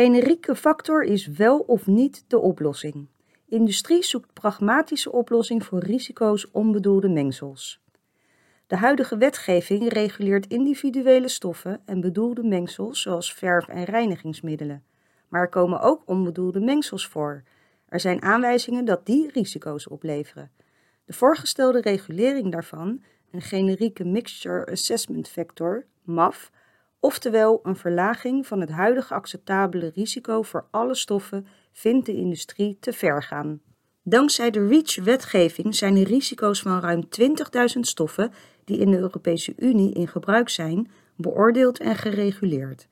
generieke factor is wel of niet de oplossing. Industrie zoekt pragmatische oplossing voor risico's onbedoelde mengsels. De huidige wetgeving reguleert individuele stoffen en bedoelde mengsels zoals verf- en reinigingsmiddelen. Maar er komen ook onbedoelde mengsels voor. Er zijn aanwijzingen dat die risico's opleveren. De voorgestelde regulering daarvan, een generieke Mixture Assessment Factor, MAF, oftewel een verlaging van het huidige acceptabele risico voor alle stoffen, vindt de industrie te ver gaan. Dankzij de REACH-wetgeving zijn de risico's van ruim 20.000 stoffen die in de Europese Unie in gebruik zijn, beoordeeld en gereguleerd.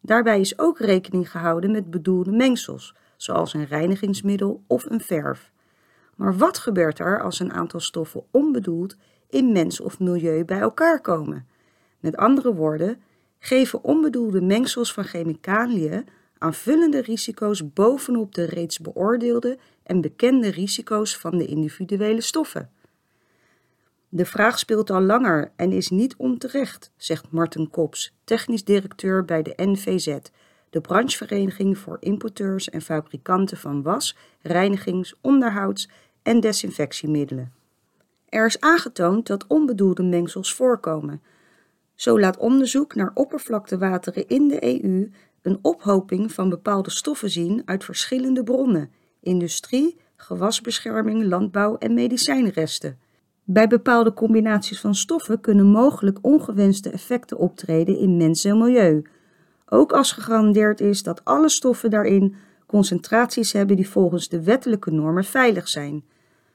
Daarbij is ook rekening gehouden met bedoelde mengsels, zoals een reinigingsmiddel of een verf. Maar wat gebeurt er als een aantal stoffen onbedoeld in mens of milieu bij elkaar komen? Met andere woorden, geven onbedoelde mengsels van chemicaliën aanvullende risico's bovenop de reeds beoordeelde en bekende risico's van de individuele stoffen. De vraag speelt al langer en is niet onterecht, zegt Martin Kops, technisch directeur bij de NVZ, de branchevereniging voor importeurs en fabrikanten van was, reinigings-, onderhouds- en desinfectiemiddelen. Er is aangetoond dat onbedoelde mengsels voorkomen. Zo laat onderzoek naar oppervlaktewateren in de EU een ophoping van bepaalde stoffen zien uit verschillende bronnen: industrie, gewasbescherming, landbouw en medicijnresten. Bij bepaalde combinaties van stoffen kunnen mogelijk ongewenste effecten optreden in mens en milieu. Ook als gegarandeerd is dat alle stoffen daarin concentraties hebben die volgens de wettelijke normen veilig zijn.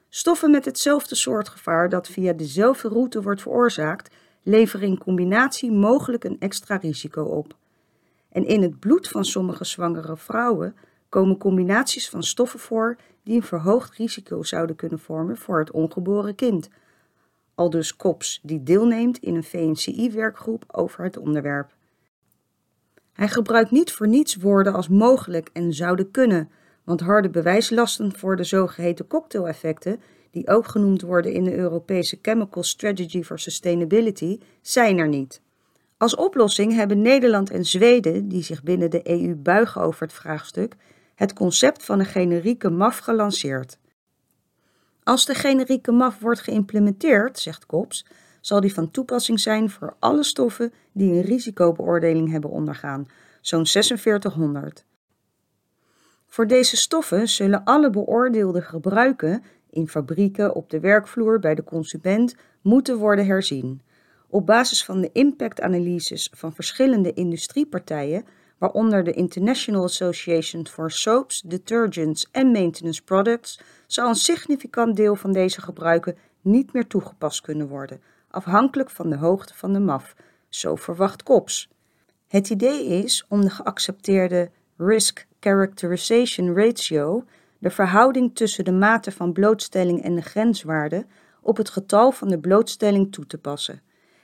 Stoffen met hetzelfde soort gevaar dat via dezelfde route wordt veroorzaakt, leveren in combinatie mogelijk een extra risico op. En in het bloed van sommige zwangere vrouwen komen combinaties van stoffen voor die een verhoogd risico zouden kunnen vormen voor het ongeboren kind. Aldus Kops, die deelneemt in een VNCI-werkgroep over het onderwerp. Hij gebruikt niet voor niets woorden als mogelijk en zouden kunnen, want harde bewijslasten voor de zogeheten cocktaileffecten, die ook genoemd worden in de Europese Chemical Strategy for Sustainability, zijn er niet. Als oplossing hebben Nederland en Zweden, die zich binnen de EU buigen over het vraagstuk, het concept van een generieke MAF gelanceerd. Als de generieke MAF wordt geïmplementeerd, zegt Kops, zal die van toepassing zijn voor alle stoffen die een risicobeoordeling hebben ondergaan, zo'n 4600. Voor deze stoffen zullen alle beoordeelde gebruiken in fabrieken, op de werkvloer, bij de consument moeten worden herzien. Op basis van de impactanalyses van verschillende industriepartijen, waaronder de International Association for Soaps, Detergents en Maintenance Products, zal een significant deel van deze gebruiken niet meer toegepast kunnen worden, afhankelijk van de hoogte van de MAF, zo verwacht COPS. Het idee is om de geaccepteerde Risk Characterization Ratio, de verhouding tussen de mate van blootstelling en de grenswaarde, op het getal van de blootstelling toe te passen.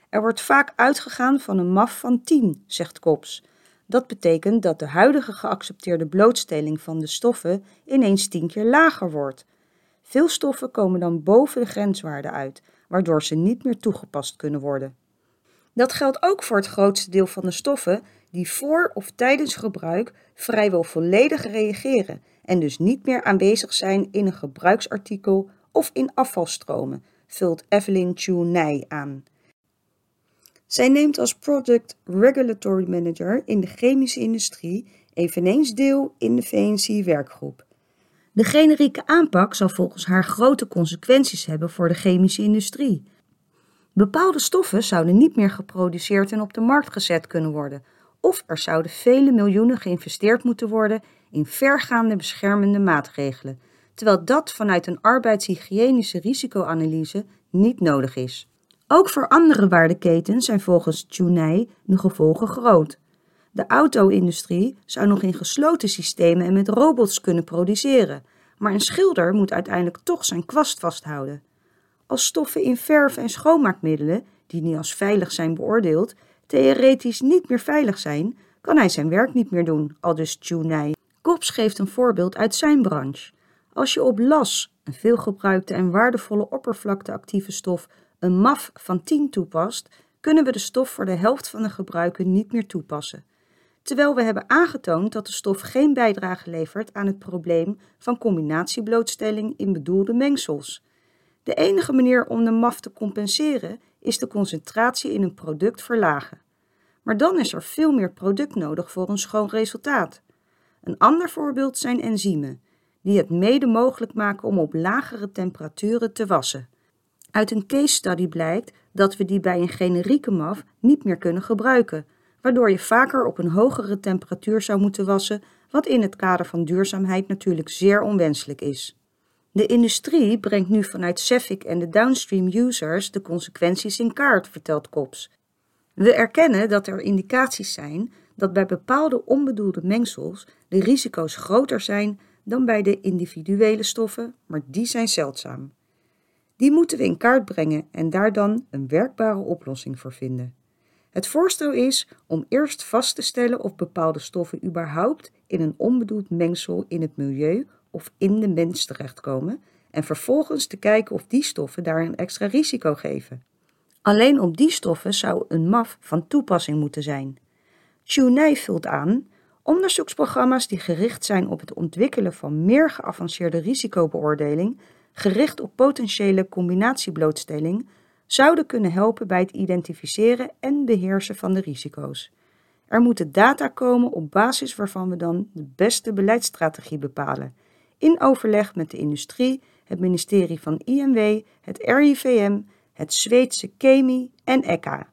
Er wordt vaak uitgegaan van een MAF van 10, zegt Kops. Dat betekent dat de huidige geaccepteerde blootstelling van de stoffen ineens 10 keer lager wordt. Veel stoffen komen dan boven de grenswaarde uit, waardoor ze niet meer toegepast kunnen worden. Dat geldt ook voor het grootste deel van de stoffen die voor of tijdens gebruik vrijwel volledig reageren en dus niet meer aanwezig zijn in een gebruiksartikel of in afvalstromen, vult Evelyn Chu aan. Zij neemt als Product Regulatory Manager in de chemische industrie eveneens deel in de VNC-werkgroep. De generieke aanpak zal volgens haar grote consequenties hebben voor de chemische industrie. Bepaalde stoffen zouden niet meer geproduceerd en op de markt gezet kunnen worden, of er zouden vele miljoenen geïnvesteerd moeten worden in vergaande beschermende maatregelen, terwijl dat vanuit een arbeidshygiënische risicoanalyse niet nodig is. Ook voor andere waardeketens zijn volgens Chunai de gevolgen groot. De auto-industrie zou nog in gesloten systemen en met robots kunnen produceren, maar een schilder moet uiteindelijk toch zijn kwast vasthouden. Als stoffen in verf en schoonmaakmiddelen, die niet als veilig zijn beoordeeld, theoretisch niet meer veilig zijn, kan hij zijn werk niet meer doen, aldus Chunai. Kops geeft een voorbeeld uit zijn branche. Als je op las, een veelgebruikte en waardevolle oppervlakteactieve stof, een MAF van 10 toepast, kunnen we de stof voor de helft van de gebruiken niet meer toepassen. terwijl we hebben aangetoond dat de stof geen bijdrage levert aan het probleem van combinatieblootstelling in bedoelde mengsels. De enige manier om de MAF te compenseren is de concentratie in een product verlagen. Maar dan is er veel meer product nodig voor een schoon resultaat. Een ander voorbeeld zijn enzymen, die het mede mogelijk maken om op lagere temperaturen te wassen. Uit een case study blijkt dat we die bij een generieke MAF niet meer kunnen gebruiken, waardoor je vaker op een hogere temperatuur zou moeten wassen, wat in het kader van duurzaamheid natuurlijk zeer onwenselijk is. De industrie brengt nu vanuit Cefic en de downstream users de consequenties in kaart, vertelt Kops. We erkennen dat er indicaties zijn dat bij bepaalde onbedoelde mengsels de risico's groter zijn dan bij de individuele stoffen, maar die zijn zeldzaam. Die moeten we in kaart brengen en daar dan een werkbare oplossing voor vinden. Het voorstel is om eerst vast te stellen of bepaalde stoffen überhaupt in een onbedoeld mengsel in het milieu of in de mens terechtkomen en vervolgens te kijken of die stoffen daar een extra risico geven. Alleen op die stoffen zou een MAF van toepassing moeten zijn. Chunai vult aan onderzoeksprogramma's die gericht zijn op het ontwikkelen van meer geavanceerde risicobeoordeling, gericht op potentiële combinatieblootstelling, zouden kunnen helpen bij het identificeren en beheersen van de risico's. Er moeten data komen op basis waarvan we dan de beste beleidsstrategie bepalen, in overleg met de industrie, het ministerie van IMW, het RIVM, het Zweedse KEMI en ECHA.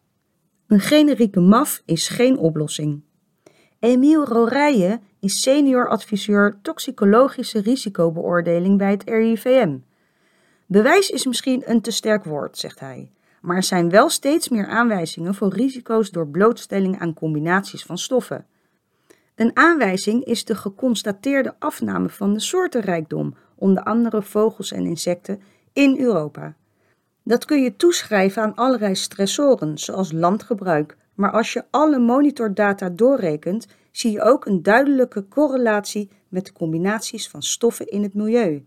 Een generieke MAF is geen oplossing. Emiel Rorijen is senior adviseur toxicologische risicobeoordeling bij het RIVM. Bewijs is misschien een te sterk woord, zegt hij, maar er zijn wel steeds meer aanwijzingen voor risico's door blootstelling aan combinaties van stoffen. Een aanwijzing is de geconstateerde afname van de soortenrijkdom, onder andere vogels en insecten, in Europa. Dat kun je toeschrijven aan allerlei stressoren, zoals landgebruik, maar als je alle monitordata doorrekent, zie je ook een duidelijke correlatie met de combinaties van stoffen in het milieu.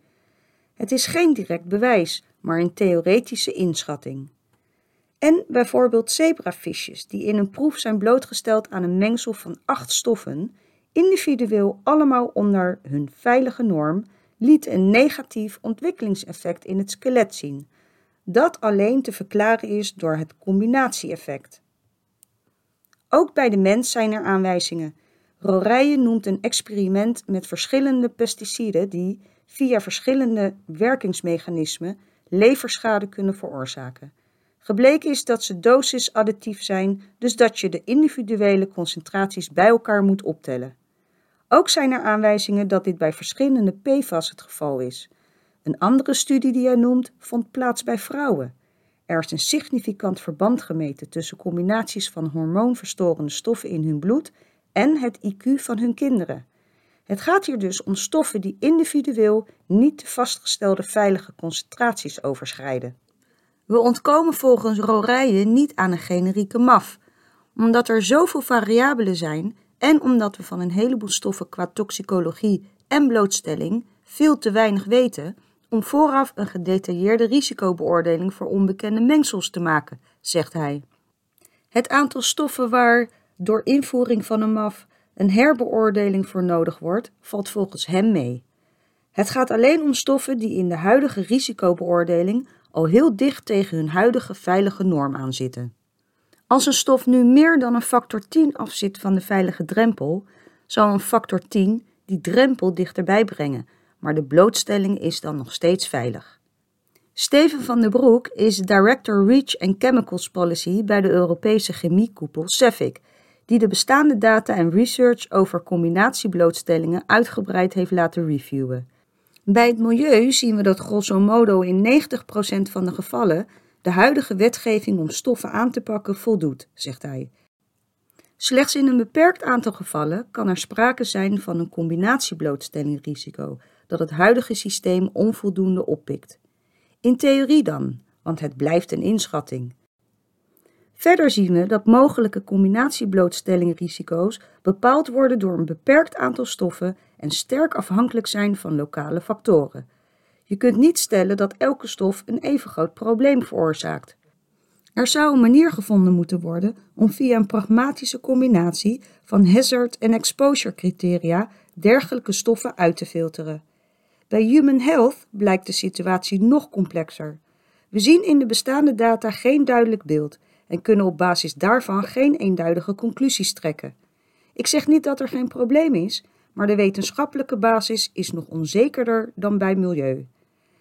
Het is geen direct bewijs, maar een theoretische inschatting. En bijvoorbeeld zebravisjes, die in een proef zijn blootgesteld aan een mengsel van acht stoffen, individueel allemaal onder hun veilige norm, liet een negatief ontwikkelingseffect in het skelet zien, dat alleen te verklaren is door het combinatie-effect. Ook bij de mens zijn er aanwijzingen. Rorijen noemt een experiment met verschillende pesticiden die via verschillende werkingsmechanismen leverschade kunnen veroorzaken. Gebleken is dat ze dosisadditief zijn, dus dat je de individuele concentraties bij elkaar moet optellen. Ook zijn er aanwijzingen dat dit bij verschillende PFAS het geval is. Een andere studie die hij noemt vond plaats bij vrouwen. Er is een significant verband gemeten tussen combinaties van hormoonverstorende stoffen in hun bloed en het IQ van hun kinderen. Het gaat hier dus om stoffen die individueel niet de vastgestelde veilige concentraties overschrijden. We ontkomen volgens Rorijen niet aan een generieke MAF, omdat er zoveel variabelen zijn en omdat we van een heleboel stoffen qua toxicologie en blootstelling veel te weinig weten om vooraf een gedetailleerde risicobeoordeling voor onbekende mengsels te maken, zegt hij. Het aantal stoffen waar door invoering van een MAF een herbeoordeling voor nodig wordt, valt volgens hem mee. Het gaat alleen om stoffen die in de huidige risicobeoordeling al heel dicht tegen hun huidige veilige norm aan zitten. Als een stof nu meer dan een factor 10 afzit van de veilige drempel, zal een factor 10 die drempel dichterbij brengen, maar de blootstelling is dan nog steeds veilig. Steven van der Broek is Director Reach and Chemicals Policy bij de Europese chemiekoepel CEFIC, die de bestaande data en research over combinatieblootstellingen uitgebreid heeft laten reviewen. Bij het milieu zien we dat grosso modo in 90% van de gevallen de huidige wetgeving om stoffen aan te pakken voldoet, zegt hij. Slechts in een beperkt aantal gevallen kan er sprake zijn van een combinatieblootstellingrisico dat het huidige systeem onvoldoende oppikt. In theorie dan, want het blijft een inschatting. Verder zien we dat mogelijke combinatieblootstellingrisico's bepaald worden door een beperkt aantal stoffen en sterk afhankelijk zijn van lokale factoren. Je kunt niet stellen dat elke stof een even groot probleem veroorzaakt. Er zou een manier gevonden moeten worden om via een pragmatische combinatie van hazard- en exposure criteria dergelijke stoffen uit te filteren. Bij Human Health blijkt de situatie nog complexer. We zien in de bestaande data geen duidelijk beeld en kunnen op basis daarvan geen eenduidige conclusies trekken. Ik zeg niet dat er geen probleem is, maar de wetenschappelijke basis is nog onzekerder dan bij milieu.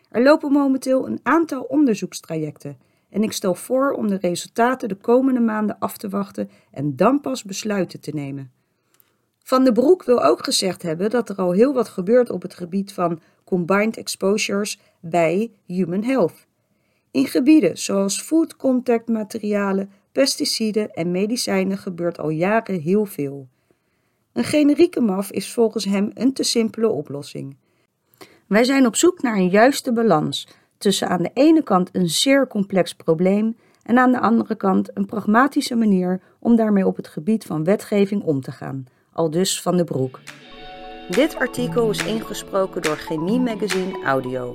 Er lopen momenteel een aantal onderzoekstrajecten en ik stel voor om de resultaten de komende maanden af te wachten en dan pas besluiten te nemen. Van de Broek wil ook gezegd hebben dat er al heel wat gebeurt op het gebied van combined exposures bij human health. In gebieden zoals food contact materialen, pesticiden en medicijnen gebeurt al jaren heel veel. Een generieke MAF is volgens hem een te simpele oplossing. Wij zijn op zoek naar een juiste balans tussen aan de ene kant een zeer complex probleem en aan de andere kant een pragmatische manier om daarmee op het gebied van wetgeving om te gaan, al dus van de broek. Dit artikel is ingesproken door Chemie Magazine Audio.